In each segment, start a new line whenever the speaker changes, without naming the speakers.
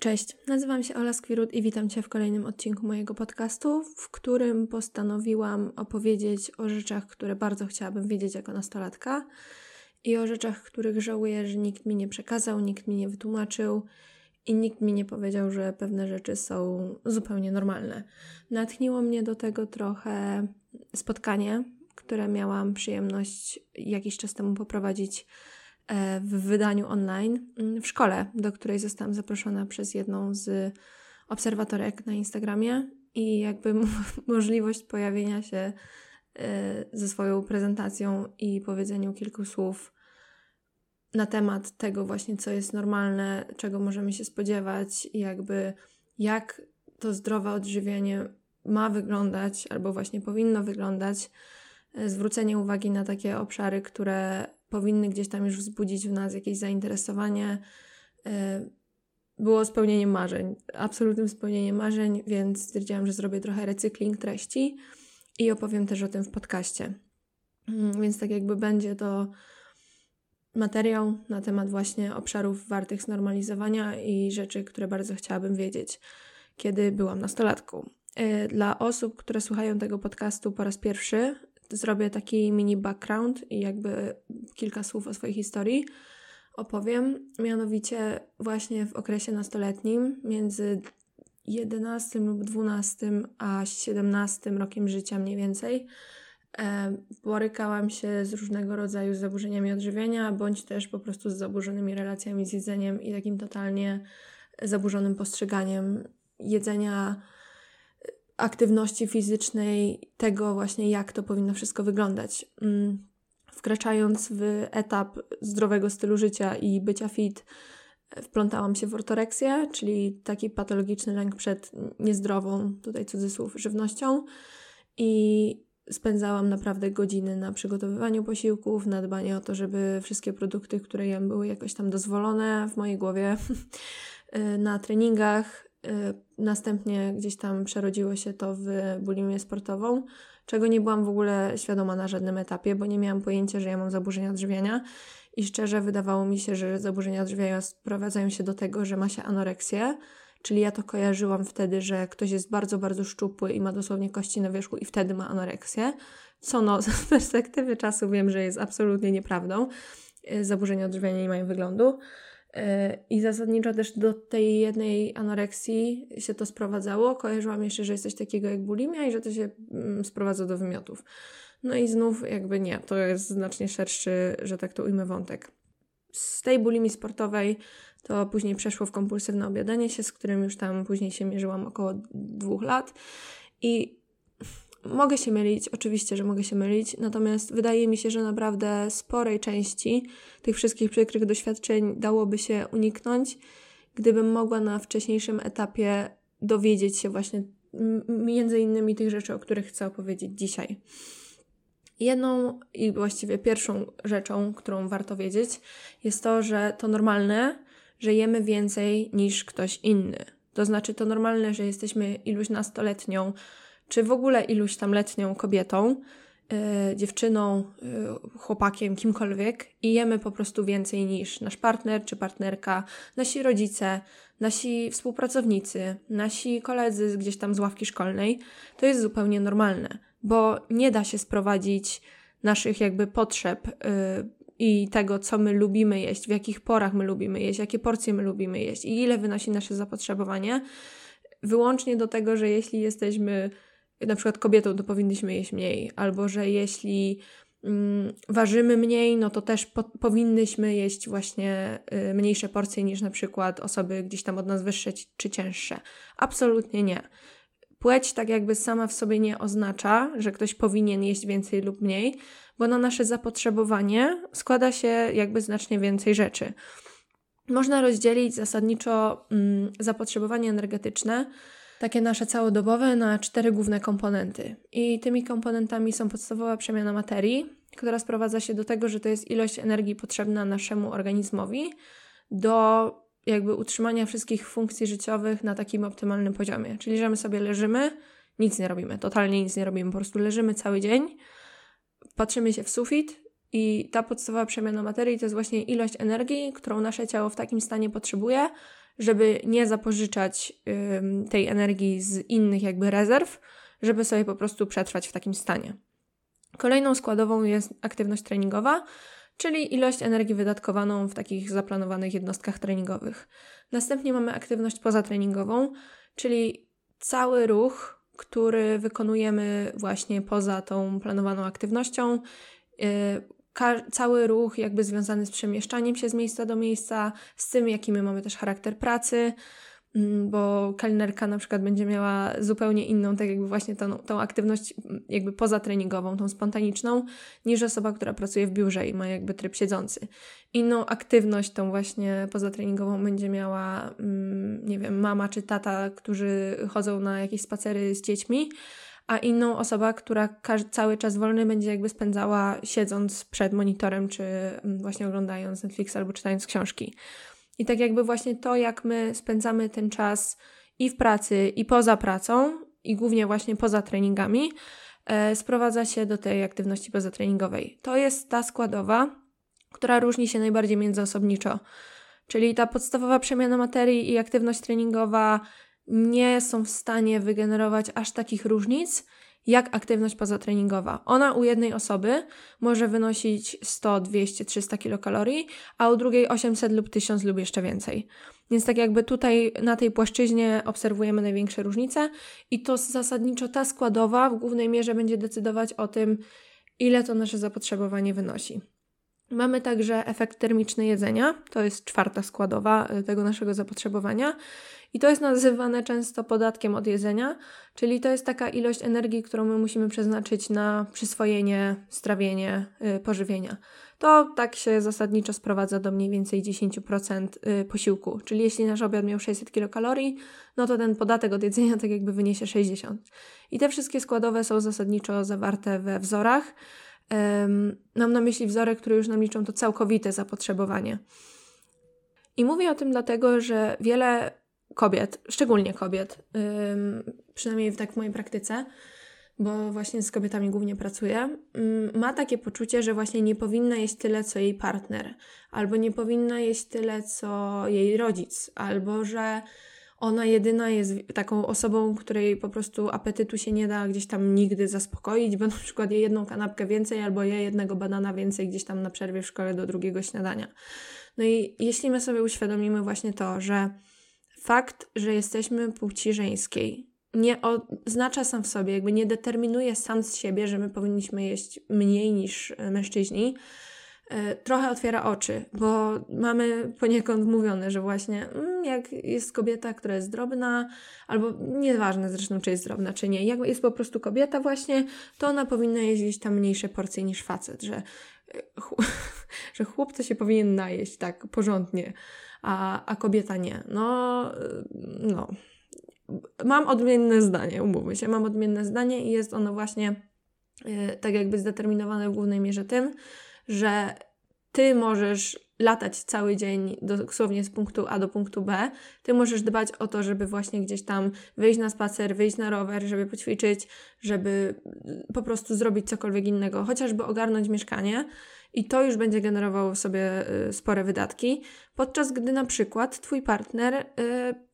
Cześć, nazywam się Ola Skwirut i witam Cię w kolejnym odcinku mojego podcastu, w którym postanowiłam opowiedzieć o rzeczach, które bardzo chciałabym wiedzieć jako nastolatka i o rzeczach, których żałuję, że nikt mi nie przekazał, nikt mi nie wytłumaczył i nikt mi nie powiedział, że pewne rzeczy są zupełnie normalne. Natchniło mnie do tego trochę spotkanie, które miałam przyjemność jakiś czas temu poprowadzić w wydaniu online mm, w szkole, do której zostałam zaproszona przez jedną z obserwatorek na Instagramie i jakby możliwość pojawienia się e, ze swoją prezentacją i powiedzeniu kilku słów na temat tego właśnie, co jest normalne, czego możemy się spodziewać i jakby jak to zdrowe odżywianie ma wyglądać albo właśnie powinno wyglądać, e, zwrócenie uwagi na takie obszary, które powinny gdzieś tam już wzbudzić w nas jakieś zainteresowanie, e, było spełnieniem marzeń, absolutnym spełnieniem marzeń, więc stwierdziłam, że zrobię trochę recykling treści i opowiem też o tym w podcaście. Mm, więc tak jakby będzie to materiał na temat właśnie obszarów wartych znormalizowania i rzeczy, które bardzo chciałabym wiedzieć, kiedy byłam nastolatką. E, dla osób, które słuchają tego podcastu po raz pierwszy, zrobię taki mini background i jakby kilka słów o swojej historii opowiem. Mianowicie właśnie w okresie nastoletnim między 11 lub 12 a 17 rokiem życia mniej więcej e, borykałam się z różnego rodzaju zaburzeniami odżywiania, bądź też po prostu z zaburzonymi relacjami z jedzeniem i takim totalnie zaburzonym postrzeganiem jedzenia aktywności fizycznej, tego właśnie, jak to powinno wszystko wyglądać. Mm, wkraczając w etap zdrowego stylu życia i bycia fit, wplątałam się w ortoreksję, czyli taki patologiczny lęk przed niezdrową, tutaj cudzysłów, żywnością i spędzałam naprawdę godziny na przygotowywaniu posiłków, na dbanie o to, żeby wszystkie produkty, które jem, były jakoś tam dozwolone w mojej głowie, na treningach, następnie gdzieś tam przerodziło się to w bulimię sportową, czego nie byłam w ogóle świadoma na żadnym etapie, bo nie miałam pojęcia, że ja mam zaburzenia odżywiania. I szczerze wydawało mi się, że zaburzenia odżywiania sprowadzają się do tego, że ma się anoreksję, czyli ja to kojarzyłam wtedy, że ktoś jest bardzo, bardzo szczupły i ma dosłownie kości na wierzchu i wtedy ma anoreksję, co no z perspektywy czasu wiem, że jest absolutnie nieprawdą. Y, zaburzenia odżywiania nie mają wyglądu. I zasadniczo też do tej jednej anoreksji się to sprowadzało. Kojarzyłam jeszcze, że jest coś takiego jak bulimia i że to się mm, sprowadza do wymiotów. No i znów jakby nie, to jest znacznie szerszy, że tak to ujmę, wątek. Z tej bulimii sportowej to później przeszło w kompulsywne obiadanie się, z którym już tam później się mierzyłam około dwóch lat. I mogę się mylić, oczywiście, że mogę się mylić, natomiast wydaje mi się, że naprawdę sporej części tych wszystkich przykrych doświadczeń dałoby się uniknąć, gdybym mogła na wcześniejszym etapie dowiedzieć się właśnie między innymi tych rzeczy, o których chcę opowiedzieć dzisiaj. Jedną i właściwie pierwszą rzeczą, którą warto wiedzieć, jest to, że to normalne, że jemy więcej niż ktoś inny. To znaczy, to normalne, że jesteśmy iluś nastoletnią czy w ogóle iluś tam letnią kobietą, yy, dziewczyną, yy, chłopakiem, kimkolwiek i jemy po prostu więcej niż nasz partner czy partnerka, nasi rodzice, nasi współpracownicy, nasi koledzy gdzieś tam z ławki szkolnej, to jest zupełnie normalne, bo nie da się sprowadzić naszych jakby potrzeb yy, i tego, co my lubimy jeść, w jakich porach my lubimy jeść, jakie porcje my lubimy jeść i ile wynosi nasze zapotrzebowanie, wyłącznie do tego, że jeśli jesteśmy na przykład kobietą, to powinniśmy jeść mniej, albo że jeśli mm, ważymy mniej, no to też po, powinnyśmy jeść właśnie y, mniejsze porcje niż na przykład osoby gdzieś tam od nas wyższe czy cięższe. Absolutnie nie. Płeć tak jakby sama w sobie nie oznacza, że ktoś powinien jeść więcej lub mniej, bo na nasze zapotrzebowanie składa się jakby znacznie więcej rzeczy. Można rozdzielić zasadniczo mm, zapotrzebowanie energetyczne takie nasze całodobowe na cztery główne komponenty. I tymi komponentami są podstawowa przemiana materii, która sprowadza się do tego, że to jest ilość energii potrzebna naszemu organizmowi do jakby utrzymania wszystkich funkcji życiowych na takim optymalnym poziomie. Czyli, że my sobie leżymy, nic nie robimy, totalnie nic nie robimy, po prostu leżymy cały dzień, patrzymy się w sufit i ta podstawowa przemiana materii to jest właśnie ilość energii, którą nasze ciało w takim stanie potrzebuje, żeby nie zapożyczać tej energii z innych jakby rezerw, żeby sobie po prostu przetrwać w takim stanie. Kolejną składową jest aktywność treningowa, czyli ilość energii wydatkowaną w takich zaplanowanych jednostkach treningowych. Następnie mamy aktywność pozatreningową, czyli cały ruch, który wykonujemy właśnie poza tą planowaną aktywnością. Cały ruch jakby związany z przemieszczaniem się z miejsca do miejsca, z tym, jaki my mamy też charakter pracy, Mm, bo kelnerka na przykład będzie miała zupełnie inną, tak jakby właśnie tą, tą aktywność mm, jakby pozatreningową, tą spontaniczną, niż osoba, która pracuje w biurze i ma jakby tryb siedzący. Inną aktywność, tą właśnie pozatreningową będzie miała, mm, nie wiem, mama czy tata, którzy chodzą na jakieś spacery z dziećmi, a inną osoba, która cały czas wolny będzie jakby spędzała siedząc przed monitorem, czy właśnie oglądając Netflix albo czytając książki. I tak jakby właśnie to, jak my spędzamy ten czas i w pracy, i poza pracą, i głównie właśnie poza treningami, e, sprowadza się do tej aktywności pozatreningowej. To jest ta składowa, która różni się najbardziej międzyosobniczo. Czyli ta podstawowa przemiana materii i aktywność treningowa nie są w stanie wygenerować aż takich różnic, jak aktywność pozatreningowa. Ona u jednej osoby może wynosić 100, 200, 300 kilokalorii, a u drugiej 800 lub 1000 lub jeszcze więcej. Więc tak jakby tutaj na tej płaszczyźnie obserwujemy największe różnice i to zasadniczo ta składowa w głównej mierze będzie decydować o tym, ile to nasze zapotrzebowanie wynosi. Mamy także efekt termiczny jedzenia, to jest czwarta składowa y, tego naszego zapotrzebowania i to jest nazywane często podatkiem od jedzenia, czyli to jest taka ilość energii, którą my musimy przeznaczyć na przyswojenie, strawienie, yy, pożywienia. To tak się zasadniczo sprowadza do mniej więcej 10% yy, posiłku, czyli jeśli nasz obiad miał 600 kilokalorii, no to ten podatek od jedzenia tak jakby wyniesie 60. I te wszystkie składowe są zasadniczo zawarte we wzorach. Mam na myśli wzory, które już nam liczą to całkowite zapotrzebowanie. I mówię o tym dlatego, że wiele kobiet, szczególnie kobiet, przynajmniej tak w mojej praktyce, bo właśnie z kobietami głównie pracuję, ma takie poczucie, że właśnie nie powinna jeść tyle, co jej partner, albo nie powinna jeść tyle, co jej rodzic, albo że ona jedyna jest taką osobą, której po prostu apetytu się nie da gdzieś tam nigdy zaspokoić, bo na przykład je jedną kanapkę więcej albo je jednego banana więcej gdzieś tam na przerwie w szkole do drugiego śniadania. No i jeśli my sobie uświadomimy właśnie to, że fakt, że jesteśmy płci żeńskiej nie oznacza sam w sobie, jakby nie determinuje sam z siebie, że my powinniśmy jeść mniej niż mężczyźni, trochę otwiera oczy, bo mamy poniekąd mówione, że właśnie mm, jak jest kobieta, która jest drobna, albo nieważne zresztą, czy jest drobna, czy nie, jak jest po prostu kobieta właśnie, to ona powinna jeść tam mniejsze porcje niż facet, że, e, że chłopca się powinien najeść tak porządnie, a, a kobieta nie. No, e, no. Mam odmienne zdanie, umówmy się, mam odmienne zdanie i jest ono właśnie tak jakby zdeterminowane w głównej mierze tym, że ty możesz latać cały dzień dosłownie z punktu A do punktu B. Ty możesz dbać o to, żeby właśnie gdzieś tam wyjść na spacer, wyjść na rower, żeby poćwiczyć, żeby po prostu zrobić cokolwiek innego, chociażby ogarnąć mieszkanie i to już będzie generowało sobie y, spore wydatki, podczas gdy na przykład twój partner y,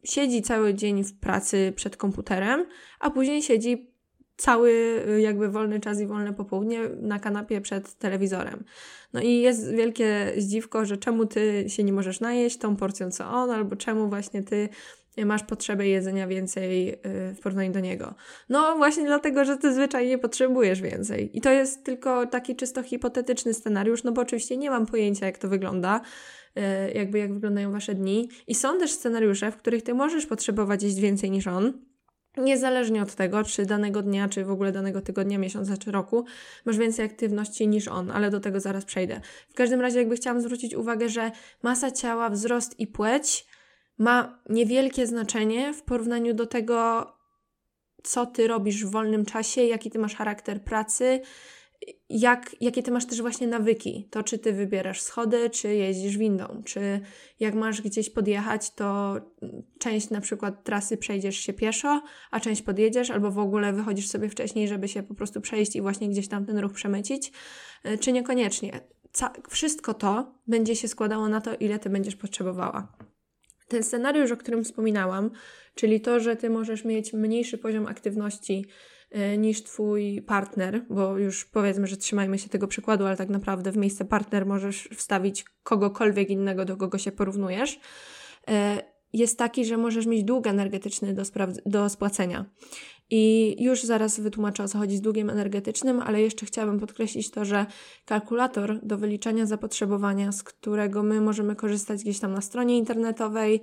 siedzi cały dzień w pracy przed komputerem, a później siedzi cały y, jakby wolny czas i wolne popołudnie na kanapie przed telewizorem. No i jest wielkie zdziwko, że czemu ty się nie możesz najeść tą porcją co on, albo czemu właśnie ty masz potrzebę jedzenia więcej y, w porównaniu do niego. No właśnie dlatego, że ty zwyczajnie potrzebujesz więcej. I to jest tylko taki czysto hipotetyczny scenariusz, no bo oczywiście nie mam pojęcia, jak to wygląda, y, jakby jak wyglądają wasze dni. I są też scenariusze, w których ty możesz potrzebować jeść więcej niż on, Niezależnie od tego, czy danego dnia, czy w ogóle danego tygodnia, miesiąca, czy roku masz więcej aktywności niż on, ale do tego zaraz przejdę. W każdym razie, jakby chciałam zwrócić uwagę, że masa ciała, wzrost i płeć ma niewielkie znaczenie w porównaniu do tego, co ty robisz w wolnym czasie, jaki ty masz charakter pracy, jak, jakie ty masz też właśnie nawyki. To, czy ty wybierasz schody, czy jeździsz windą, czy jak masz gdzieś podjechać, to część na przykład trasy przejdziesz się pieszo, a część podjedziesz, albo w ogóle wychodzisz sobie wcześniej, żeby się po prostu przejść i właśnie gdzieś tam ten ruch przemycić, e, czy niekoniecznie. Ca wszystko to będzie się składało na to, ile ty będziesz potrzebowała. Ten scenariusz, o którym wspominałam, czyli to, że ty możesz mieć mniejszy poziom aktywności niż twój partner, bo już powiedzmy, że trzymajmy się tego przykładu, ale tak naprawdę w miejsce partner możesz wstawić kogokolwiek innego, do kogo się porównujesz, y, jest taki, że możesz mieć dług energetyczny do, do spłacenia. I już zaraz wytłumaczę o co chodzi z długiem energetycznym, ale jeszcze chciałabym podkreślić to, że kalkulator do wyliczania zapotrzebowania, z którego my możemy korzystać gdzieś tam na stronie internetowej, e,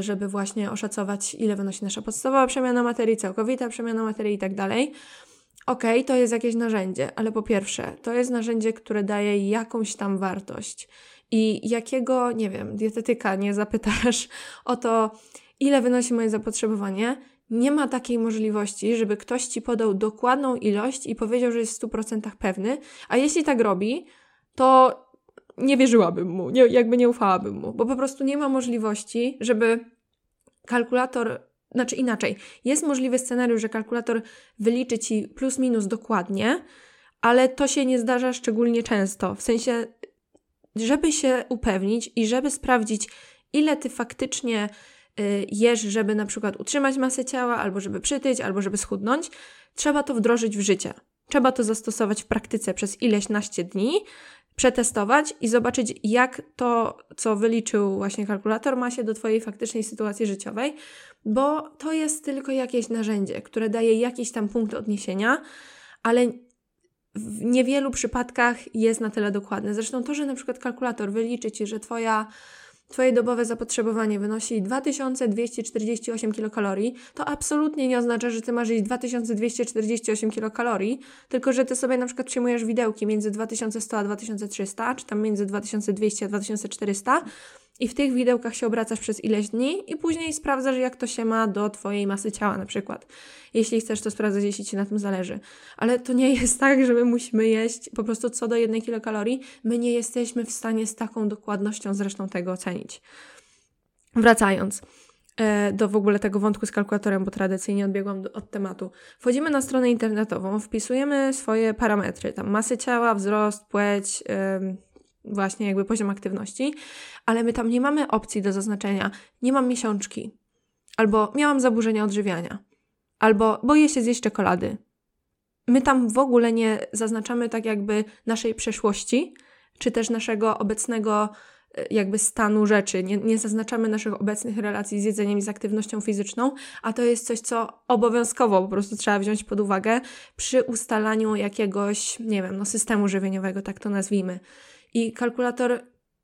żeby właśnie oszacować, ile wynosi nasza podstawowa przemiana materii, całkowita przemiana materii i tak dalej. Okay, to jest jakieś narzędzie, ale po pierwsze, to jest narzędzie, które daje jakąś tam wartość. I jakiego, nie wiem, dietetyka nie zapytasz o to, ile wynosi moje zapotrzebowanie, nie ma takiej możliwości, żeby ktoś ci podał dokładną ilość i powiedział, że jest w 100% pewny, a jeśli tak robi, to nie wierzyłabym mu, nie, jakby nie ufałabym mu, bo po prostu nie ma możliwości, żeby kalkulator, znaczy inaczej, jest możliwy scenariusz, że kalkulator wyliczy ci plus minus dokładnie, ale to się nie zdarza szczególnie często. W sensie, żeby się upewnić i żeby sprawdzić, ile ty faktycznie Y, jesz, żeby na przykład utrzymać masę ciała, albo żeby przytyć, albo żeby schudnąć, trzeba to wdrożyć w życie. Trzeba to zastosować w praktyce przez ileś naście dni, przetestować i zobaczyć, jak to, co wyliczył właśnie kalkulator, ma się do Twojej faktycznej sytuacji życiowej, bo to jest tylko jakieś narzędzie, które daje jakiś tam punkt odniesienia, ale w niewielu przypadkach jest na tyle dokładne. Zresztą to, że na przykład kalkulator wyliczy Ci, że Twoja Twoje dobowe zapotrzebowanie wynosi 2248 kilokalorii, to absolutnie nie oznacza, że Ty masz jeść 2248 kilokalorii, tylko że Ty sobie na przykład przyjmujesz widełki między 2100 a 2300, czy tam między 2200 a 2400 i w tych widełkach się obracasz przez ileś dni i później sprawdzasz, jak to się ma do Twojej masy ciała na przykład. Jeśli chcesz to sprawdzać, jeśli Ci na tym zależy. Ale to nie jest tak, że my musimy jeść po prostu co do jednej kilokalorii. My nie jesteśmy w stanie z taką dokładnością zresztą tego ocenić. Wracając e, do w ogóle tego wątku z kalkulatorem, bo tradycyjnie odbiegłam od tematu. Wchodzimy na stronę internetową, wpisujemy swoje parametry, tam masy ciała, wzrost, płeć, właśnie jakby poziom aktywności, ale my tam nie mamy opcji do zaznaczenia nie mam miesiączki, albo miałam zaburzenia odżywiania, albo boję się zjeść czekolady. My tam w ogóle nie zaznaczamy tak jakby naszej przeszłości, czy też naszego obecnego e, jakby stanu rzeczy. Nie, nie zaznaczamy naszych obecnych relacji z jedzeniem i z aktywnością fizyczną, a to jest coś, co obowiązkowo po prostu trzeba wziąć pod uwagę przy ustalaniu jakiegoś, nie wiem, no systemu żywieniowego, tak to nazwijmy. I kalkulator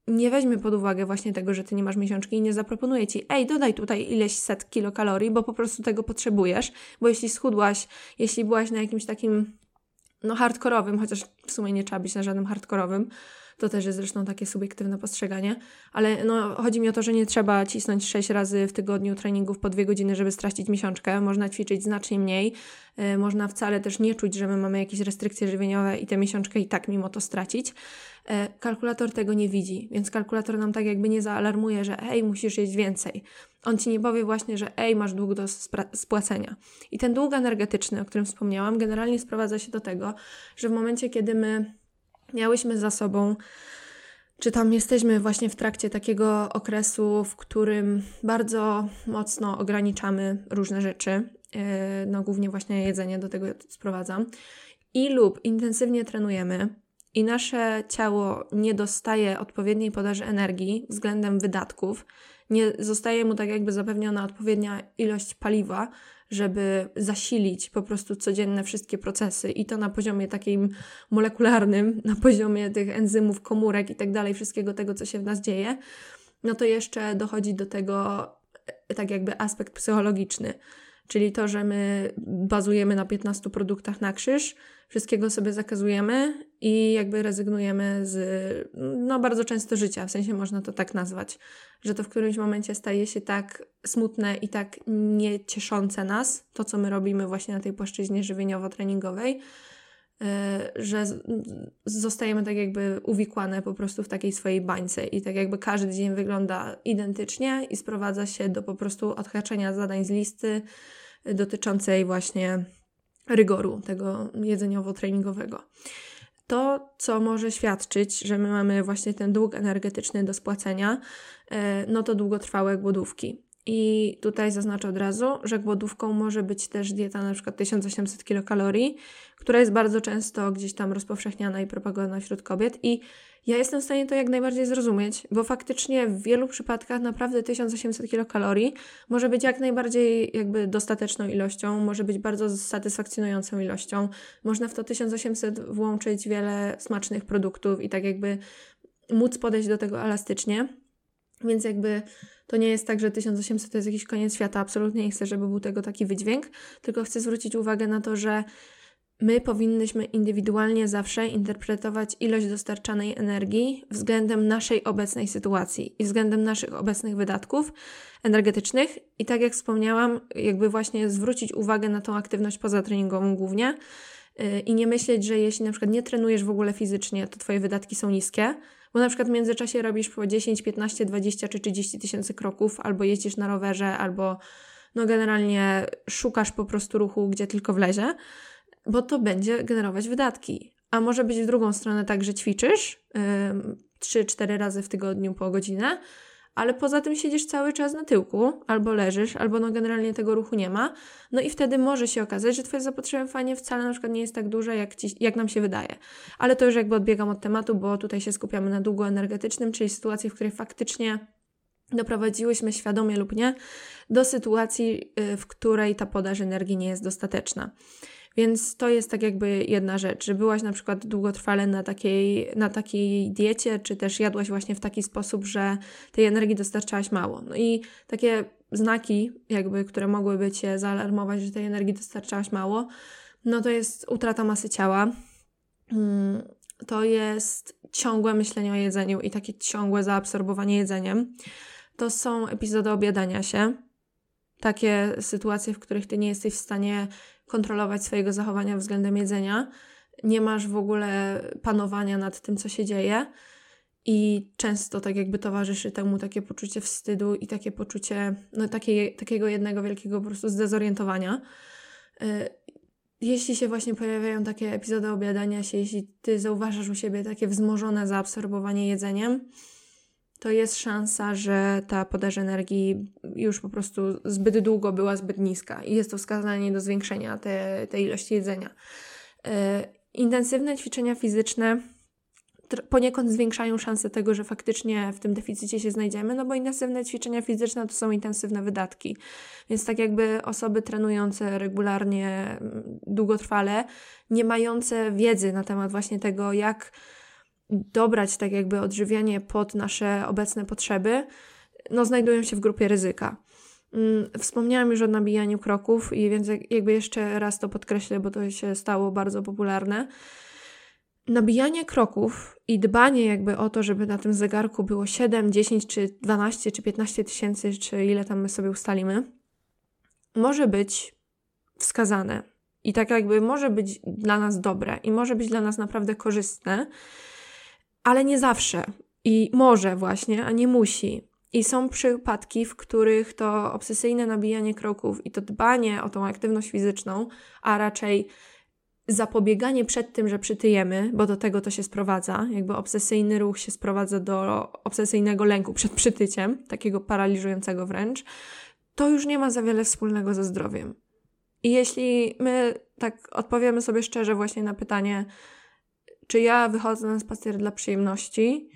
nie weźmie pod uwagę właśnie tego, że ty nie masz miesiączki i nie zaproponuje ci, ej, dodaj tutaj ileś set kilokalorii, bo po prostu tego potrzebujesz, bo jeśli schudłaś, jeśli byłaś na jakimś takim, no, hardkorowym, chociaż w sumie nie trzeba być na żadnym hardkorowym, to też jest zresztą takie subiektywne postrzeganie, ale no, chodzi mi o to, że nie trzeba cisnąć 6 razy w tygodniu treningów po 2 godziny, żeby stracić miesiączkę. Można ćwiczyć znacznie mniej. Yy, można wcale też nie czuć, że my mamy jakieś restrykcje żywieniowe i tę miesiączkę i tak mimo to stracić. Yy, kalkulator tego nie widzi, więc kalkulator nam tak jakby nie zaalarmuje, że ej, musisz jeść więcej. On ci nie powie właśnie, że ej, masz dług do spłacenia. I ten dług energetyczny, o którym wspomniałam, generalnie sprowadza się do tego, że w momencie, kiedy my miałyśmy za sobą, czy tam jesteśmy właśnie w trakcie takiego okresu, w którym bardzo mocno ograniczamy różne rzeczy, e, no głównie właśnie jedzenie do tego sprowadzam, i lub intensywnie trenujemy, i nasze ciało nie dostaje odpowiedniej podaży energii względem wydatków, nie zostaje mu tak jakby zapewniona odpowiednia ilość paliwa, żeby zasilić po prostu codzienne wszystkie procesy i to na poziomie takim molekularnym, na poziomie tych enzymów, komórek i tak dalej, wszystkiego tego, co się w nas dzieje, no to jeszcze dochodzi do tego e, tak jakby aspekt psychologiczny. Czyli to, że my bazujemy na 15 produktach na krzyż, wszystkiego sobie zakazujemy i jakby rezygnujemy z, no bardzo często życia, w sensie można to tak nazwać, że to w którymś momencie staje się tak smutne i tak niecieszące nas, to co my robimy właśnie na tej płaszczyźnie żywieniowo-treningowej, e, że zostajemy tak jakby uwikłane po prostu w takiej swojej bańce i tak jakby każdy dzień wygląda identycznie i sprowadza się do po prostu odhaczenia zadań z listy dotyczącej właśnie rygoru tego jedzeniowo-treningowego to, co może świadczyć, że my mamy właśnie ten dług energetyczny do spłacenia, e, no to długotrwałe głodówki. I tutaj zaznaczę od razu, że głodówką może być też dieta na przykład 1800 kilokalorii, która jest bardzo często gdzieś tam rozpowszechniana i propagowana wśród kobiet. I ja jestem w stanie to jak najbardziej zrozumieć, bo faktycznie w wielu przypadkach naprawdę 1800 kilokalorii może być jak najbardziej jakby dostateczną ilością, może być bardzo satysfakcjonującą ilością. Można w to 1800 włączyć wiele smacznych produktów i tak jakby móc podejść do tego elastycznie. Więc jakby to nie jest tak, że 1800 to jest jakiś koniec świata. Absolutnie nie chcę, żeby był tego taki wydźwięk, tylko chcę zwrócić uwagę na to, że my powinnyśmy indywidualnie zawsze interpretować ilość dostarczanej energii względem naszej obecnej sytuacji i względem naszych obecnych wydatków energetycznych. I tak jak wspomniałam, jakby właśnie zwrócić uwagę na tą aktywność pozatreningową głównie y, i nie myśleć, że jeśli na przykład nie trenujesz w ogóle fizycznie, to Twoje wydatki są niskie, bo na przykład w międzyczasie robisz po 10, 15, 20 czy 30 tysięcy kroków, albo jeździsz na rowerze, albo no generalnie szukasz po prostu ruchu, gdzie tylko wlezie, bo to będzie generować wydatki. A może być w drugą stronę tak, że ćwiczysz yy, 3-4 razy w tygodniu po godzinę, ale poza tym siedzisz cały czas na tyłku, albo leżysz, albo no generalnie tego ruchu nie ma. No i wtedy może się okazać, że Twoje zapotrzebowanie wcale na przykład nie jest tak duże, jak, ci, jak nam się wydaje. Ale to już jakby odbiegam od tematu, bo tutaj się skupiamy na długu energetycznym, czyli sytuacji, w której faktycznie doprowadziłyśmy świadomie lub nie do sytuacji, y, w której ta podaż energii nie jest dostateczna. Więc to jest tak jakby jedna rzecz, że byłaś na przykład długotrwale na takiej, na takiej diecie, czy też jadłaś właśnie w taki sposób, że tej energii dostarczałaś mało. No i takie znaki, jakby, które mogłyby cię zaalarmować, że tej energii dostarczałaś mało, no to jest utrata masy ciała. Mm, to jest ciągłe myślenie o jedzeniu i takie ciągłe zaabsorbowanie jedzeniem. To są epizody obiadania się, takie sytuacje, w których ty nie jesteś w stanie kontrolować swojego zachowania względem jedzenia, nie masz w ogóle panowania nad tym, co się dzieje. I często tak jakby towarzyszy temu takie poczucie wstydu i takie poczucie no, takie, takiego jednego wielkiego po prostu zdezorientowania. Y, jeśli się właśnie pojawiają takie epizody obiadania się, jeśli ty zauważasz u siebie takie wzmożone zaabsorbowanie jedzeniem, to jest szansa, że ta podaż energii już po prostu zbyt długo była zbyt niska i jest to wskazanie do zwiększenia te, tej ilości jedzenia. Yy, intensywne ćwiczenia fizyczne poniekąd zwiększają szanse tego, że faktycznie w tym deficycie się znajdziemy, no bo intensywne ćwiczenia fizyczne to są intensywne wydatki. Więc tak jakby osoby trenujące regularnie, długotrwale, nie mające wiedzy na temat właśnie tego, jak dobrać tak jakby odżywianie pod nasze obecne potrzeby, no znajdują się w grupie ryzyka. Mm, wspomniałam już o nabijaniu kroków i więc jakby jeszcze raz to podkreślę, bo to się stało bardzo popularne. Nabijanie kroków i dbanie jakby o to, żeby na tym zegarku było 7, 10 czy 12 czy 15 tysięcy, czy ile tam my sobie ustalimy, może być wskazane. I tak jakby może być dla nas dobre i może być dla nas naprawdę korzystne, ale nie zawsze. I może właśnie, a nie musi. I są przypadki, w których to obsesyjne nabijanie kroków i to dbanie o tą aktywność fizyczną, a raczej zapobieganie przed tym, że przytyjemy, bo do tego to się sprowadza, jakby obsesyjny ruch się sprowadza do obsesyjnego lęku przed przytyciem, takiego paraliżującego wręcz, to już nie ma za wiele wspólnego ze zdrowiem. I jeśli my tak odpowiemy sobie szczerze właśnie na pytanie, czy ja wychodzę na spacer dla przyjemności,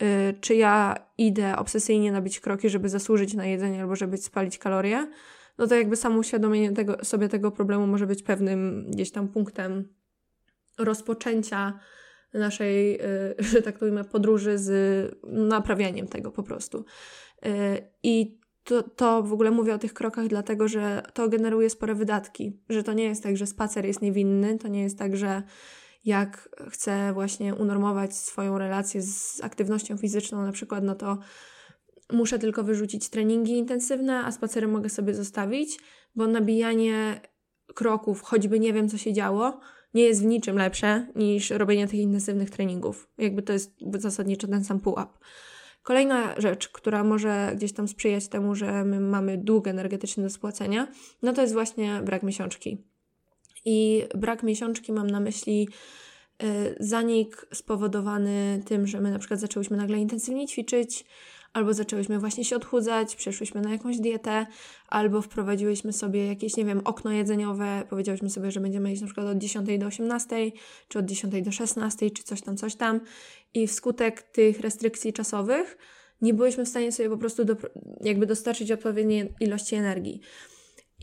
yy, czy ja idę obsesyjnie nabić kroki, żeby zasłużyć na jedzenie albo żeby spalić kalorie, no to jakby samo uświadomienie tego, sobie tego problemu może być pewnym gdzieś tam punktem rozpoczęcia naszej, yy, że tak to ujmę, podróży z naprawianiem tego po prostu. Yy, I to, to w ogóle mówię o tych krokach, dlatego że to generuje spore wydatki. Że to nie jest tak, że spacer jest niewinny, to nie jest tak, że jak chcę właśnie unormować swoją relację z aktywnością fizyczną, na przykład, no to muszę tylko wyrzucić treningi intensywne, a spacery mogę sobie zostawić, bo nabijanie kroków, choćby nie wiem, co się działo, nie jest w niczym lepsze niż robienie tych intensywnych treningów. Jakby to jest zasadniczo ten sam pułap. Kolejna rzecz, która może gdzieś tam sprzyjać temu, że my mamy dług energetyczny do spłacenia, no to jest właśnie brak miesiączki. I brak miesiączki mam na myśli zanik spowodowany tym, że my na przykład zaczęłyśmy nagle intensywnie ćwiczyć, albo zaczęłyśmy właśnie się odchudzać, przeszłyśmy na jakąś dietę, albo wprowadziłyśmy sobie jakieś, nie wiem, okno jedzeniowe, powiedziałyśmy sobie, że będziemy jeść na przykład od 10 do 18, czy od 10 do 16, czy coś tam, coś tam. I wskutek tych restrykcji czasowych nie byłyśmy w stanie sobie po prostu do, jakby dostarczyć odpowiedniej ilości energii.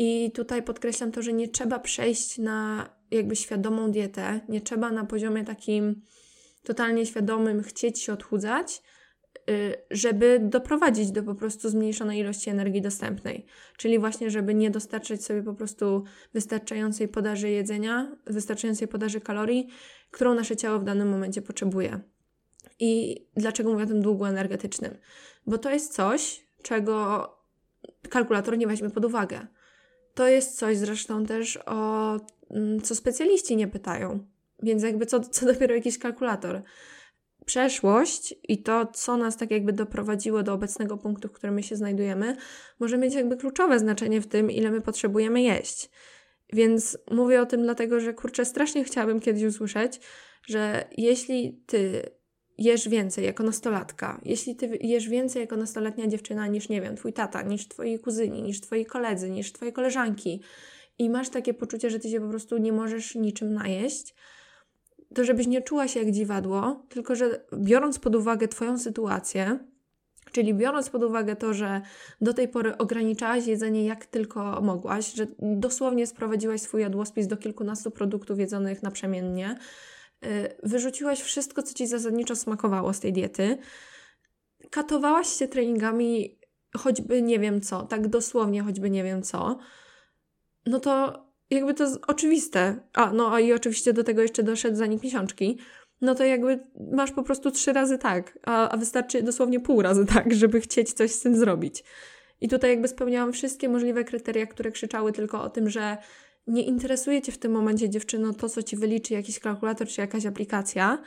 I tutaj podkreślam to, że nie trzeba przejść na jakby świadomą dietę, nie trzeba na poziomie takim totalnie świadomym chcieć się odchudzać, y, żeby doprowadzić do po prostu zmniejszonej ilości energii dostępnej. Czyli właśnie, żeby nie dostarczać sobie po prostu wystarczającej podaży jedzenia, wystarczającej podaży kalorii, którą nasze ciało w danym momencie potrzebuje. I dlaczego mówię o tym długu energetycznym? Bo to jest coś, czego kalkulator nie weźmie pod uwagę. To jest coś zresztą też o mm, co specjaliści nie pytają. Więc jakby co, co dopiero jakiś kalkulator. Przeszłość i to, co nas tak jakby doprowadziło do obecnego punktu, w którym my się znajdujemy, może mieć jakby kluczowe znaczenie w tym, ile my potrzebujemy jeść. Więc mówię o tym dlatego, że kurczę, strasznie chciałabym kiedyś usłyszeć, że jeśli ty jesz więcej jako nastolatka, jeśli ty jesz więcej jako nastoletnia dziewczyna niż, nie wiem, twój tata, niż twoi kuzyni, niż twoi koledzy, niż twoje koleżanki i masz takie poczucie, że ty się po prostu nie możesz niczym najeść, to żebyś nie czuła się jak dziwadło, tylko że biorąc pod uwagę twoją sytuację, Czyli biorąc pod uwagę to, że do tej pory ograniczałaś jedzenie jak tylko mogłaś, że dosłownie sprowadziłaś swój jadłospis do kilkunastu produktów jedzonych naprzemiennie, wyrzuciłaś wszystko, co ci zasadniczo smakowało z tej diety, katowałaś się treningami, choćby nie wiem co, tak dosłownie, choćby nie wiem co, no to jakby to jest oczywiste. A, no a i oczywiście do tego jeszcze doszedł zanik miesiączki. No to jakby masz po prostu trzy razy tak, a, a wystarczy dosłownie pół razy tak, żeby chcieć coś z tym zrobić. I tutaj jakby spełniałam wszystkie możliwe kryteria, które krzyczały tylko o tym, że nie interesuje Cię w tym momencie, dziewczyno, to, co Ci wyliczy jakiś kalkulator czy jakaś aplikacja,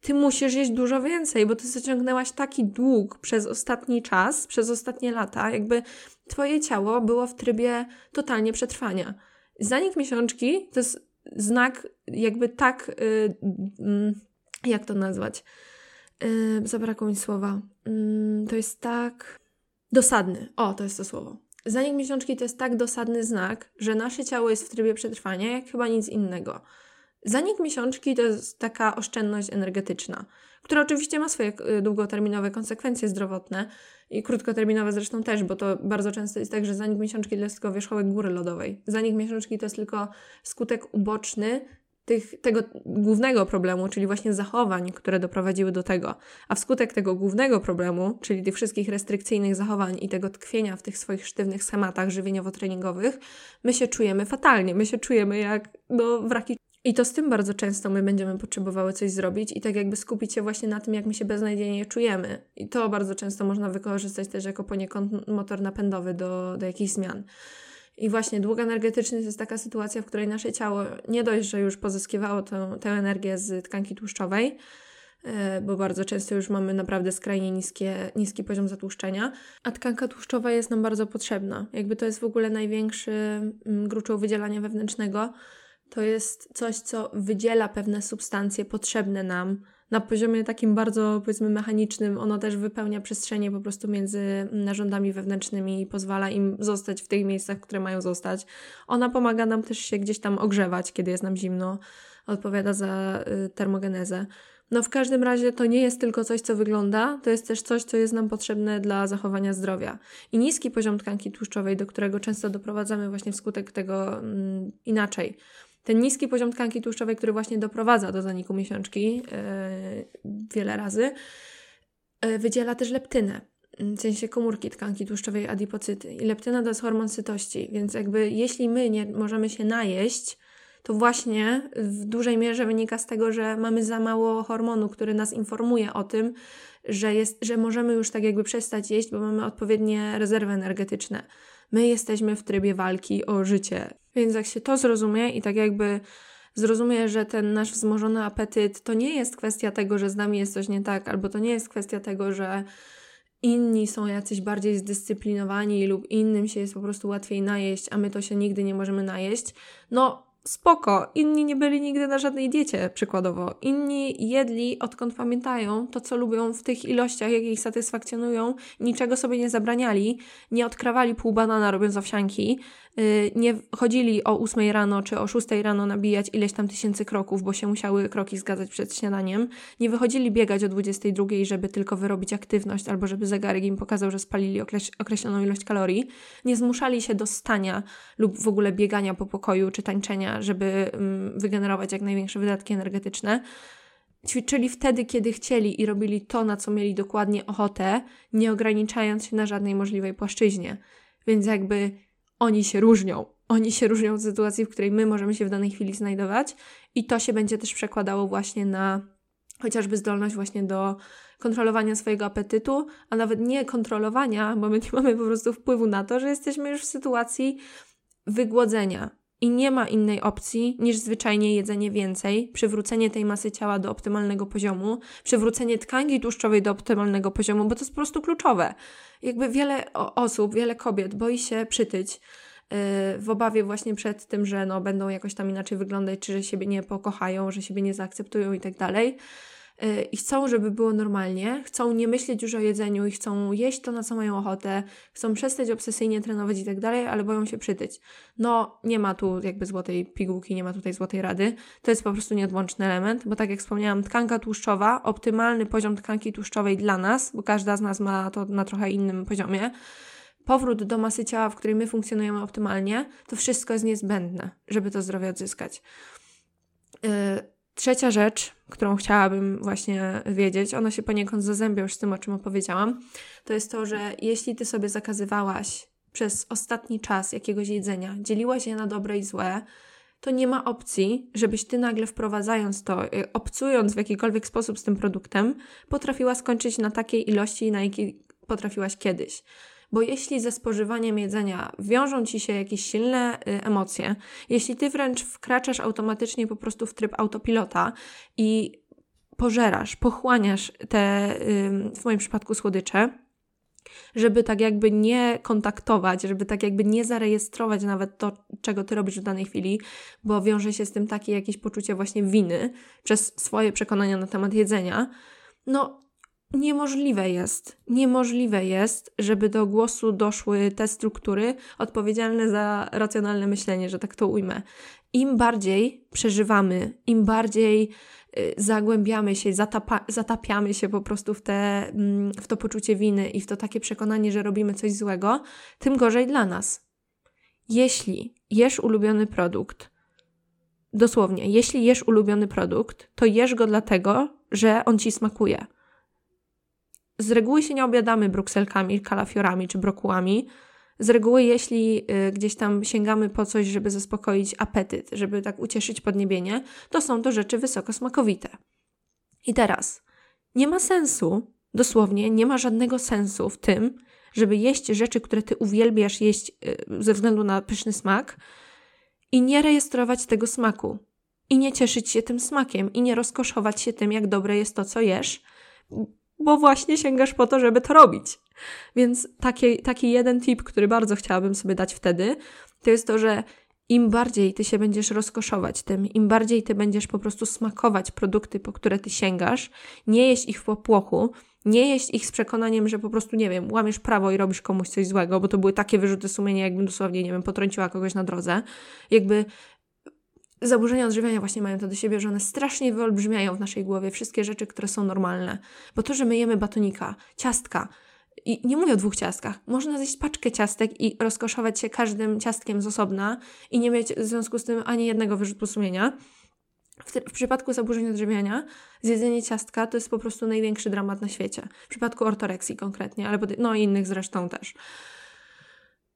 Ty musisz jeść dużo więcej, bo Ty zaciągnęłaś taki dług przez ostatni czas, przez ostatnie lata, jakby Twoje ciało było w trybie totalnie przetrwania. Zanik miesiączki to jest znak jakby tak, yy, yy, jak to nazwać? Yy, zabrakło mi słowa. Yy, to jest tak dosadny. O, to jest to słowo. Zanik miesiączki to jest tak dosadny znak, że nasze ciało jest w trybie przetrwania, jak chyba nic innego. Zanik miesiączki to jest taka oszczędność energetyczna, która oczywiście ma swoje y, długoterminowe konsekwencje zdrowotne i krótkoterminowe zresztą też, bo to bardzo często jest tak, że zanik miesiączki to jest tylko wierzchołek góry lodowej. Zanik miesiączki to jest tylko skutek uboczny tych, tego głównego problemu, czyli właśnie zachowań, które doprowadziły do tego. A wskutek tego głównego problemu, czyli tych wszystkich restrykcyjnych zachowań i tego tkwienia w tych swoich sztywnych schematach żywieniowo-treningowych, my się czujemy fatalnie, my się czujemy jak no, wraki. I to z tym bardzo często my będziemy potrzebowały coś zrobić i tak jakby skupić się właśnie na tym, jak my się beznadziejnie czujemy. I to bardzo często można wykorzystać też jako poniekąd motor napędowy do, do jakichś zmian. I właśnie dług energetyczny to jest taka sytuacja, w której nasze ciało nie dość, że już pozyskiwało tę, tę energię z tkanki tłuszczowej, e, bo bardzo często już mamy naprawdę skrajnie niskie, niski poziom zatłuszczenia, a tkanka tłuszczowa jest nam bardzo potrzebna. Jakby to jest w ogóle największy mm, gruczoł wydzielania wewnętrznego. To jest coś, co wydziela pewne substancje potrzebne nam na poziomie takim bardzo, powiedzmy, mechanicznym, ono też wypełnia przestrzenie po prostu między narządami wewnętrznymi i pozwala im zostać w tych miejscach, które mają zostać. Ona pomaga nam też się gdzieś tam ogrzewać, kiedy jest nam zimno, odpowiada za y, termogenezę. No w każdym razie to nie jest tylko coś, co wygląda, to jest też coś, co jest nam potrzebne dla zachowania zdrowia. I niski poziom tkanki tłuszczowej, do którego często doprowadzamy właśnie wskutek tego mm, inaczej ten niski poziom tkanki tłuszczowej, który właśnie doprowadza do zaniku miesiączki yy, wiele razy, yy, wydziela też leptynę, w sensie komórki tkanki tłuszczowej adipocyty. I leptyna to jest hormon sytości, więc jakby jeśli my nie możemy się najeść, to właśnie w dużej mierze wynika z tego, że mamy za mało hormonu, który nas informuje o tym, że, jest, że możemy już tak jakby przestać jeść, bo mamy odpowiednie rezerwy energetyczne. My jesteśmy w trybie walki o życie. Więc jak się to zrozumie i tak jakby zrozumie, że ten nasz wzmożony apetyt to nie jest kwestia tego, że z nami jest coś nie tak, albo to nie jest kwestia tego, że inni są jacyś bardziej zdyscyplinowani lub innym się jest po prostu łatwiej najeść, a my to się nigdy nie możemy najeść, no spoko. Inni nie byli nigdy na żadnej diecie, przykładowo. Inni jedli, odkąd pamiętają, to co lubią w tych ilościach, jakie ich satysfakcjonują, niczego sobie nie zabraniali, nie odkrawali pół banana robiąc owsianki, nie chodzili o 8 rano czy o 6 rano nabijać ileś tam tysięcy kroków, bo się musiały kroki zgadzać przed śniadaniem. Nie wychodzili biegać o 22, żeby tylko wyrobić aktywność albo żeby zegarek im pokazał, że spalili określoną ilość kalorii. Nie zmuszali się do stania lub w ogóle biegania po pokoju czy tańczenia, żeby mm, wygenerować jak największe wydatki energetyczne ćwiczyli wtedy, kiedy chcieli i robili to, na co mieli dokładnie ochotę, nie ograniczając się na żadnej możliwej płaszczyźnie. Więc jakby oni się różnią. Oni się różnią od sytuacji, w której my możemy się w danej chwili znajdować, i to się będzie też przekładało właśnie na chociażby zdolność właśnie do kontrolowania swojego apetytu, a nawet nie kontrolowania, bo my nie mamy po prostu wpływu na to, że jesteśmy już w sytuacji wygłodzenia. I nie ma innej opcji niż zwyczajnie jedzenie więcej, przywrócenie tej masy ciała do optymalnego poziomu, przywrócenie tkanki tłuszczowej do optymalnego poziomu, bo to jest po prostu kluczowe. Jakby wiele osób, wiele kobiet boi się przytyć yy, w obawie właśnie przed tym, że no, będą jakoś tam inaczej wyglądać, czy że siebie nie pokochają, że siebie nie zaakceptują i tak dalej. Y, i chcą, żeby było normalnie, chcą nie myśleć już o jedzeniu i chcą jeść to, na co mają ochotę, chcą przestać obsesyjnie trenować i tak dalej, ale boją się przytyć. No, nie ma tu jakby złotej pigułki, nie ma tutaj złotej rady. To jest po prostu nieodłączny element, bo tak jak wspomniałam, tkanka tłuszczowa, optymalny poziom tkanki tłuszczowej dla nas, bo każda z nas ma to na trochę innym poziomie, powrót do masy ciała, w której my funkcjonujemy optymalnie, to wszystko jest niezbędne, żeby to zdrowie odzyskać. Yy, Trzecia rzecz, którą chciałabym właśnie wiedzieć, ona się poniekąd zazębia już z tym, o czym opowiedziałam, to jest to, że jeśli ty sobie zakazywałaś przez ostatni czas jakiegoś jedzenia, dzieliłaś je na dobre i złe, to nie ma opcji, żebyś ty nagle wprowadzając to, y, obcując w jakikolwiek sposób z tym produktem, potrafiła skończyć na takiej ilości, na jakiej potrafiłaś kiedyś. Bo jeśli ze spożywaniem jedzenia wiążą ci się jakieś silne y, emocje, jeśli ty wręcz wkraczasz automatycznie po prostu w tryb autopilota i pożerasz, pochłaniasz te, w moim przypadku, słodycze, żeby tak jakby nie kontaktować, żeby tak jakby nie zarejestrować nawet to, czego ty robisz w danej chwili, bo wiąże się z tym takie jakieś poczucie właśnie winy przez swoje przekonania na temat jedzenia, no Niemożliwe jest, niemożliwe jest, żeby do głosu doszły te struktury odpowiedzialne za racjonalne myślenie, że tak to ujmę. Im bardziej przeżywamy, im bardziej y, zagłębiamy się, zatapa, zatapiamy się po prostu w, te, mm, w to poczucie winy i w to takie przekonanie, że robimy coś złego, tym gorzej dla nas. Jeśli jesz ulubiony produkt, dosłownie, jeśli jesz ulubiony produkt, to jesz go dlatego, że on ci smakuje z reguły się nie obiadamy brukselkami, kalafiorami czy brokułami. Z reguły, jeśli y, gdzieś tam sięgamy po coś, żeby zaspokoić apetyt, żeby tak ucieszyć podniebienie, to są to rzeczy wysoko smakowite. I teraz, nie ma sensu, dosłownie, nie ma żadnego sensu w tym, żeby jeść rzeczy, które ty uwielbiasz jeść y, ze względu na pyszny smak i nie rejestrować tego smaku. I nie cieszyć się tym smakiem, i nie rozkoszować się tym, jak dobre jest to, co jesz, bo właśnie sięgasz po to, żeby to robić. Więc taki, taki jeden tip, który bardzo chciałabym sobie dać wtedy, to jest to, że im bardziej ty się będziesz rozkoszować tym, im bardziej ty będziesz po prostu smakować produkty, po które ty sięgasz, nie jeść ich w popłochu, nie jeść ich z przekonaniem, że po prostu, nie wiem, łamiesz prawo i robisz komuś coś złego, bo to były takie wyrzuty sumienia, jakbym dosłownie, nie wiem, potrąciła kogoś na drodze. Jakby zaburzenia odżywiania właśnie mają to do siebie, że one strasznie wyolbrzymiają w naszej głowie wszystkie rzeczy, które są normalne. Bo to, że my jemy batonika, ciastka, i nie mówię o dwóch ciastkach. Można zjeść paczkę ciastek i rozkoszować się każdym ciastkiem z osobna i nie mieć w związku z tym ani jednego wyrzutu sumienia. W, w, przypadku zaburzeń odżywiania zjedzenie ciastka to jest po prostu największy dramat na świecie. W przypadku ortoreksji konkretnie, ale no i innych zresztą też.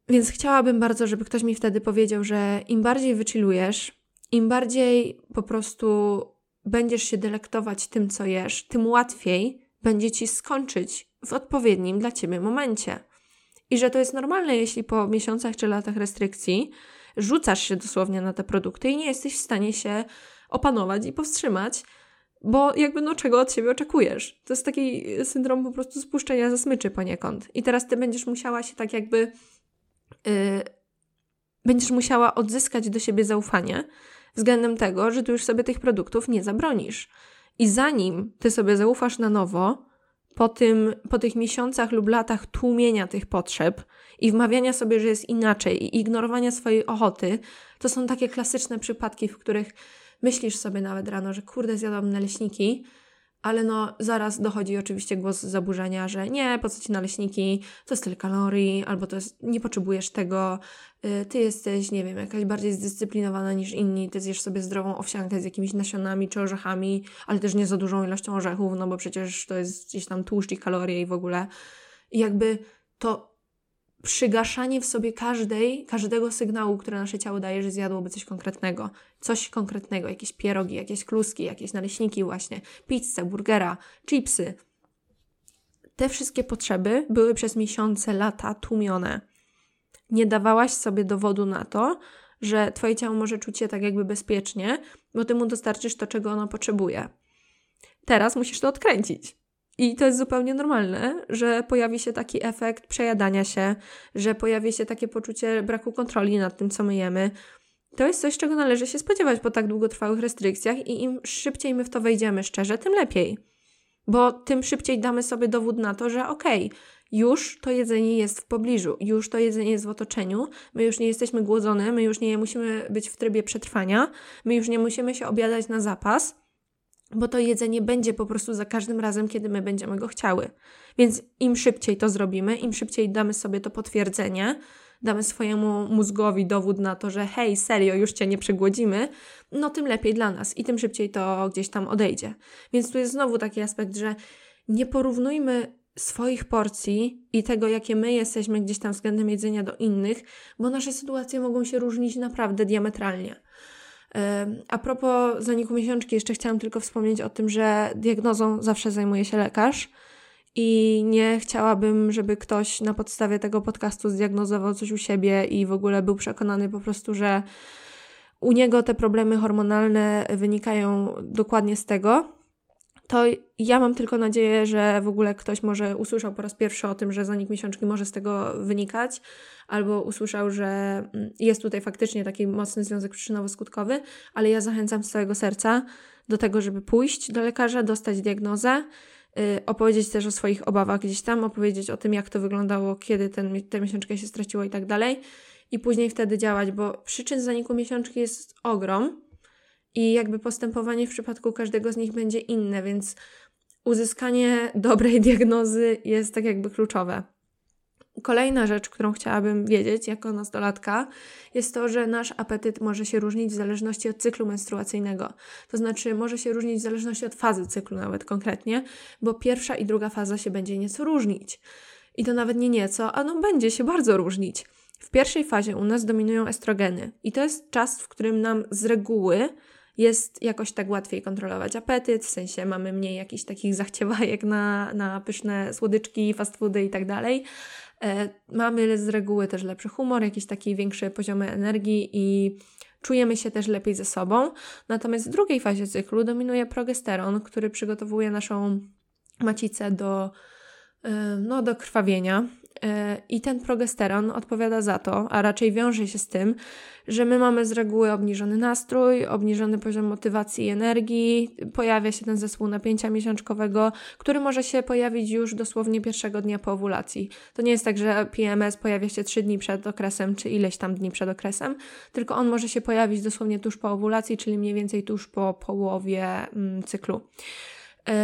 Więc chciałabym bardzo, żeby ktoś mi wtedy powiedział, że im bardziej wychillujesz, im bardziej po prostu będziesz się delektować tym, co jesz, tym łatwiej będzie ci skończyć w odpowiednim dla ciebie momencie. I że to jest normalne, jeśli po miesiącach czy latach restrykcji rzucasz się dosłownie na te produkty i nie jesteś w stanie się opanować i powstrzymać, bo jakby no czego od siebie oczekujesz. To jest taki syndrom po prostu spuszczenia ze smyczy poniekąd. I teraz ty będziesz musiała się tak jakby... Yy, będziesz musiała odzyskać do siebie zaufanie, względem tego, że ty już sobie tych produktów nie zabronisz. I zanim ty sobie zaufasz na nowo, po, tym, po tych miesiącach lub latach tłumienia tych potrzeb i wmawiania sobie, że jest inaczej i ignorowania swojej ochoty, to są takie klasyczne przypadki, w których myślisz sobie nawet rano, że kurde, zjadłam naleśniki, ale no zaraz dochodzi oczywiście głos zaburzenia, że nie, po co ci naleśniki, to jest tyle kalorii, albo to jest, nie potrzebujesz tego, y, ty jesteś, nie wiem, jakaś bardziej zdyscyplinowana niż inni, ty zjesz sobie zdrową owsiankę z jakimiś nasionami czy orzechami, ale też nie za dużą ilością orzechów, no bo przecież to jest gdzieś tam tłuszcz i kalorie i w ogóle. I jakby to przygaszanie w sobie każdej, każdego sygnału, które nasze ciało daje, że zjadłoby coś konkretnego. Coś konkretnego, jakieś pierogi, jakieś kluski, jakieś naleśniki właśnie, pizzę, burgera, chipsy. Te wszystkie potrzeby były przez miesiące, lata tłumione. Nie dawałaś sobie dowodu na to, że twoje ciało może czuć się tak jakby bezpiecznie, bo ty mu dostarczysz to, czego ono potrzebuje. Teraz musisz to odkręcić. I to jest zupełnie normalne, że pojawi się taki efekt przejadania się, że pojawi się takie poczucie braku kontroli nad tym, co my jemy. To jest coś, czego należy się spodziewać po tak długotrwałych restrykcjach, i im szybciej my w to wejdziemy szczerze, tym lepiej. Bo tym szybciej damy sobie dowód na to, że okej, okay, już to jedzenie jest w pobliżu, już to jedzenie jest w otoczeniu, my już nie jesteśmy głodzone, my już nie musimy być w trybie przetrwania, my już nie musimy się obiadać na zapas, bo to jedzenie będzie po prostu za każdym razem, kiedy my będziemy go chciały. Więc im szybciej to zrobimy, im szybciej damy sobie to potwierdzenie, damy swojemu mózgowi dowód na to, że hej, serio, już cię nie przegłodzimy, no tym lepiej dla nas i tym szybciej to gdzieś tam odejdzie. Więc tu jest znowu taki aspekt, że nie porównujmy swoich porcji i tego, jakie my jesteśmy gdzieś tam względem jedzenia do innych, bo nasze sytuacje mogą się różnić naprawdę diametralnie. A propos zaniku miesiączki, jeszcze chciałam tylko wspomnieć o tym, że diagnozą zawsze zajmuje się lekarz i nie chciałabym, żeby ktoś na podstawie tego podcastu zdiagnozował coś u siebie i w ogóle był przekonany po prostu, że u niego te problemy hormonalne wynikają dokładnie z tego, to ja mam tylko nadzieję, że w ogóle ktoś może usłyszał po raz pierwszy o tym, że zanik miesiączki może z tego wynikać, albo usłyszał, że mm, jest tutaj faktycznie taki mocny związek przyczynowo-skutkowy, ale ja zachęcam z całego serca do tego, żeby pójść do lekarza, dostać diagnozę, yy, opowiedzieć też o swoich obawach gdzieś tam, opowiedzieć o tym, jak to wyglądało, kiedy ten, tę miesiączkę się straciło i tak dalej, i później wtedy działać, bo przyczyn zaniku miesiączki jest ogrom i jakby postępowanie w przypadku każdego z nich będzie inne, więc uzyskanie dobrej diagnozy jest tak jakby kluczowe. Kolejna rzecz, którą chciałabym wiedzieć jako nastolatka, jest to, że nasz apetyt może się różnić w zależności od cyklu menstruacyjnego. To znaczy, może się różnić w zależności od fazy cyklu, nawet konkretnie, bo pierwsza i druga faza się będzie nieco różnić. I to nawet nie nieco, a no będzie się bardzo różnić. W pierwszej fazie u nas dominują estrogeny, i to jest czas, w którym nam z reguły jest jakoś tak łatwiej kontrolować apetyt, w sensie mamy mniej jakichś takich zachciewajek na, na pyszne słodyczki, fast foody i tak dalej. E, mamy z reguły też lepszy humor, jakiś taki większy poziom energii i czujemy się też lepiej ze sobą. Natomiast w drugiej fazie cyklu dominuje progesteron, który przygotowuje naszą macicę do, e, no, do krwawienia. I ten progesteron odpowiada za to, a raczej wiąże się z tym, że my mamy z reguły obniżony nastrój, obniżony poziom motywacji i energii, pojawia się ten zespół napięcia miesiączkowego, który może się pojawić już dosłownie pierwszego dnia po owulacji. To nie jest tak, że PMS pojawia się trzy dni przed okresem, czy ileś tam dni przed okresem, tylko on może się pojawić dosłownie tuż po owulacji, czyli mniej więcej tuż po połowie mm, cyklu. Yy,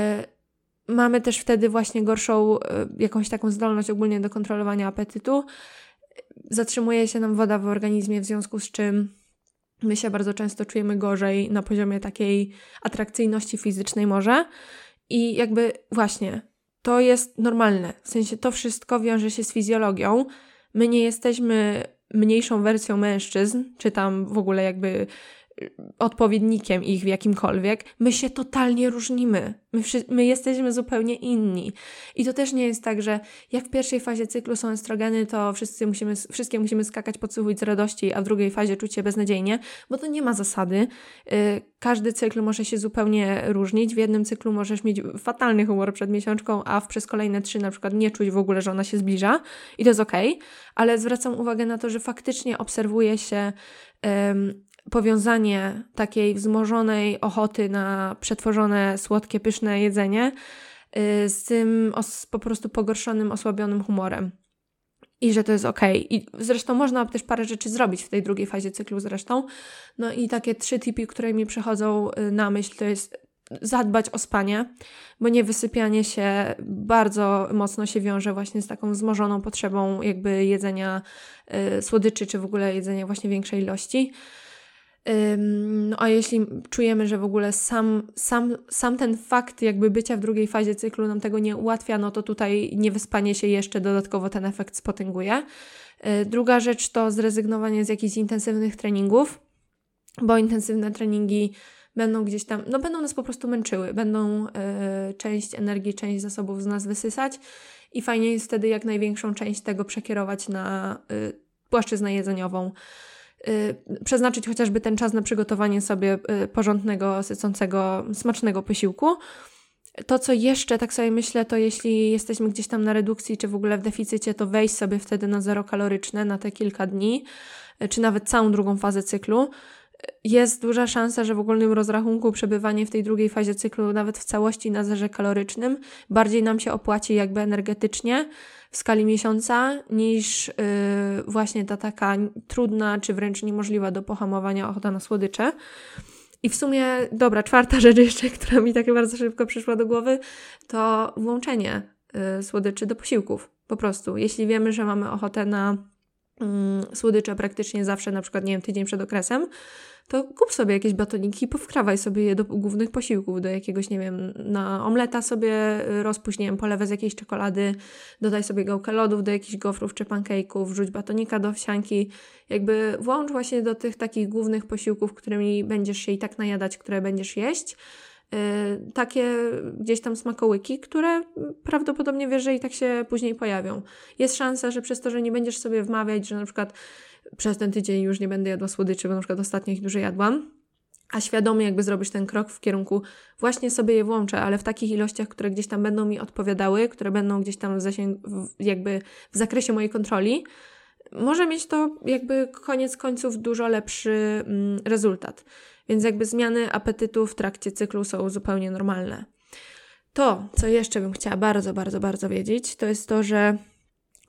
mamy też wtedy właśnie gorszą e, jakąś taką zdolność ogólnie do kontrolowania apetytu. Zatrzymuje się nam woda w organizmie, w związku z czym my się bardzo często czujemy gorzej na poziomie takiej atrakcyjności fizycznej może. I jakby właśnie to jest normalne. W sensie to wszystko wiąże się z fizjologią. My nie jesteśmy mniejszą wersją mężczyzn, czy tam w ogóle jakby odpowiednikiem ich w jakimkolwiek, my się totalnie różnimy. My, my, jesteśmy zupełnie inni. I to też nie jest tak, że jak w pierwszej fazie cyklu są estrogeny, to wszyscy musimy, wszystkie musimy skakać, podsłuchiwać z radości, a w drugiej fazie czuć się beznadziejnie, bo to nie ma zasady. Yy, każdy cykl może się zupełnie różnić. W jednym cyklu możesz mieć fatalny humor przed miesiączką, a przez kolejne trzy na przykład nie czuć w ogóle, że ona się zbliża i to jest okej, okay, ale zwracam uwagę na to, że faktycznie obserwuje się powiązanie takiej wzmożonej ochoty na przetworzone, słodkie, pyszne jedzenie y, z tym os- po prostu pogorszonym, osłabionym humorem. I że to jest ok. I zresztą można też parę rzeczy zrobić w tej drugiej fazie cyklu zresztą. No i takie trzy tipy, które mi przychodzą y, na myśl, to jest zadbać o spanie, bo niewysypianie się bardzo mocno się wiąże właśnie z taką wzmożoną potrzebą jakby jedzenia y, słodyczy, czy w ogóle jedzenia właśnie większej ilości. No a jeśli czujemy, że w ogóle sam, sam, sam ten fakt jakby bycia w drugiej fazie cyklu nam tego nie ułatwia, no to tutaj niewyspanie się jeszcze dodatkowo ten efekt spotęguje. Y, druga rzecz to zrezygnowanie z jakichś intensywnych treningów, bo intensywne treningi będą gdzieś tam, no będą nas po prostu męczyły, będą y, część energii, część zasobów z nas wysysać i fajnie jest wtedy jak największą część tego przekierować na y, płaszczyznę jedzeniową. Y, przeznaczyć chociażby ten czas na przygotowanie sobie y, porządnego, sycącego, smacznego posiłku. To, co jeszcze tak sobie myślę, to jeśli jesteśmy gdzieś tam na redukcji, czy w ogóle w deficycie, to wejść sobie wtedy na zero kaloryczne na te kilka dni, y, czy nawet całą drugą fazę cyklu. Jest duża szansa, że w ogólnym rozrachunku przebywanie w tej drugiej fazie cyklu, nawet w całości na zerze kalorycznym, bardziej nam się opłaci jakby energetycznie, w skali miesiąca niż yy, właśnie ta taka trudna czy wręcz niemożliwa do pohamowania ochota na słodycze. I w sumie, dobra, czwarta rzecz jeszcze, która mi tak bardzo szybko przyszła do głowy, to włączenie yy, słodyczy do posiłków. Po prostu, jeśli wiemy, że mamy ochotę na słodycze praktycznie zawsze, na przykład, nie wiem, tydzień przed okresem, to kup sobie jakieś batoniki powkrawaj sobie je do głównych posiłków, do jakiegoś, nie wiem, na omleta sobie rozpuść, nie wiem, polewę z jakiejś czekolady, dodaj sobie gałkę lodów do jakichś gofrów czy pancake'ów, wrzuć batonika do wsianki, jakby włącz właśnie do tych takich głównych posiłków, którymi będziesz się i tak najadać, które będziesz jeść, takie gdzieś tam smakołyki, które prawdopodobnie wiesz, że i tak się później pojawią. Jest szansa, że przez to, że nie będziesz sobie wmawiać, że na przykład przez ten tydzień już nie będę jadła słodyczy, bo na przykład ostatnio ich dużo jadłam, a świadomie jakby zrobisz ten krok w kierunku właśnie sobie je włączę, ale w takich ilościach, które gdzieś tam będą mi odpowiadały, które będą gdzieś tam w zasięgu, jakby w zakresie mojej kontroli, może mieć to jakby koniec końców dużo lepszy mm, rezultat. Więc jakby zmiany apetytu w trakcie cyklu są zupełnie normalne. To, co jeszcze bym chciała bardzo, bardzo, bardzo wiedzieć, to jest to, że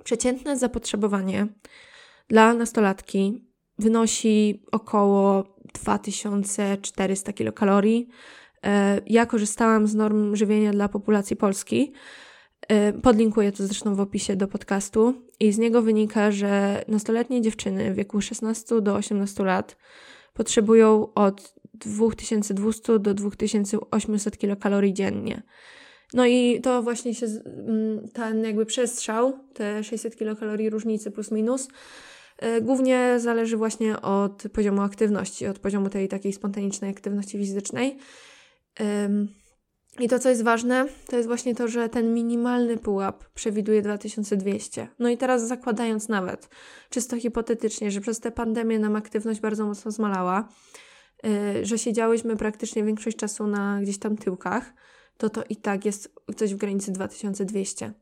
przeciętne zapotrzebowanie dla nastolatki wynosi około 2400 kilokalorii. E, ja korzystałam z norm żywienia dla populacji polskiej. E, podlinkuję to zresztą w opisie do podcastu. I z niego wynika, że nastoletnie dziewczyny w wieku 16 do 18 lat potrzebują od 2200 do 2800 kilokalorii dziennie. No i to właśnie się, mm, ten jakby przestrzał, te 600 kilokalorii różnicy plus minus, E, głównie zależy właśnie od poziomu aktywności, od poziomu tej takiej spontanicznej aktywności fizycznej. I to, co jest ważne, to jest właśnie to, że ten minimalny pułap przewiduje 2200. No i teraz zakładając nawet, czysto hipotetycznie, że przez tę pandemię nam aktywność bardzo mocno zmalała, e, że siedziałyśmy praktycznie większość czasu na gdzieś tam tyłkach, to to i tak jest coś w granicy 2200.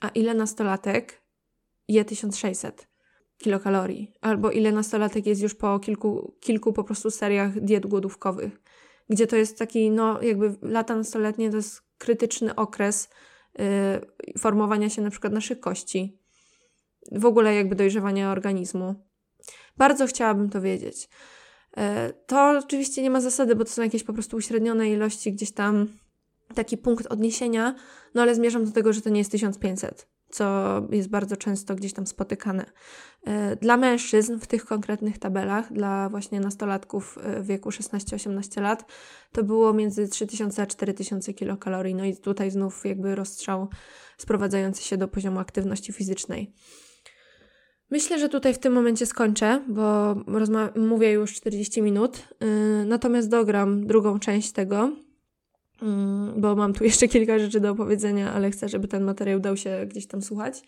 A ile nastolatek je 1600? kilokalorii, albo ile nastolatek jest już po kilku, kilku po prostu seriach diet głodówkowych, gdzie to jest taki, no jakby lata nastoletnie to jest krytyczny okres yy, formowania się na przykład naszych kości, w ogóle jakby dojrzewania organizmu. Bardzo chciałabym to wiedzieć. Yy, to oczywiście nie ma zasady, bo to są jakieś po prostu uśrednione ilości, gdzieś tam taki punkt odniesienia, no ale zmierzam do tego, że to nie jest 1500 co jest bardzo często gdzieś tam spotykane. E, dla mężczyzn w tych konkretnych tabelach, dla właśnie nastolatków e, w wieku 16-18 lat, to było między 3000 a 4000 kilokalorii. No i tutaj znów jakby rozstrzał sprowadzający się do poziomu aktywności fizycznej. Myślę, że tutaj w tym momencie skończę, bo mówię już 40 minut, yy, natomiast dogram drugą część tego, Mm, bo mam tu jeszcze kilka rzeczy do opowiedzenia, ale chcę, żeby ten materiał dał się gdzieś tam słuchać.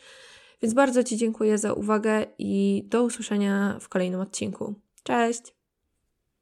Więc bardzo Ci dziękuję za uwagę i do usłyszenia w kolejnym odcinku. Cześć!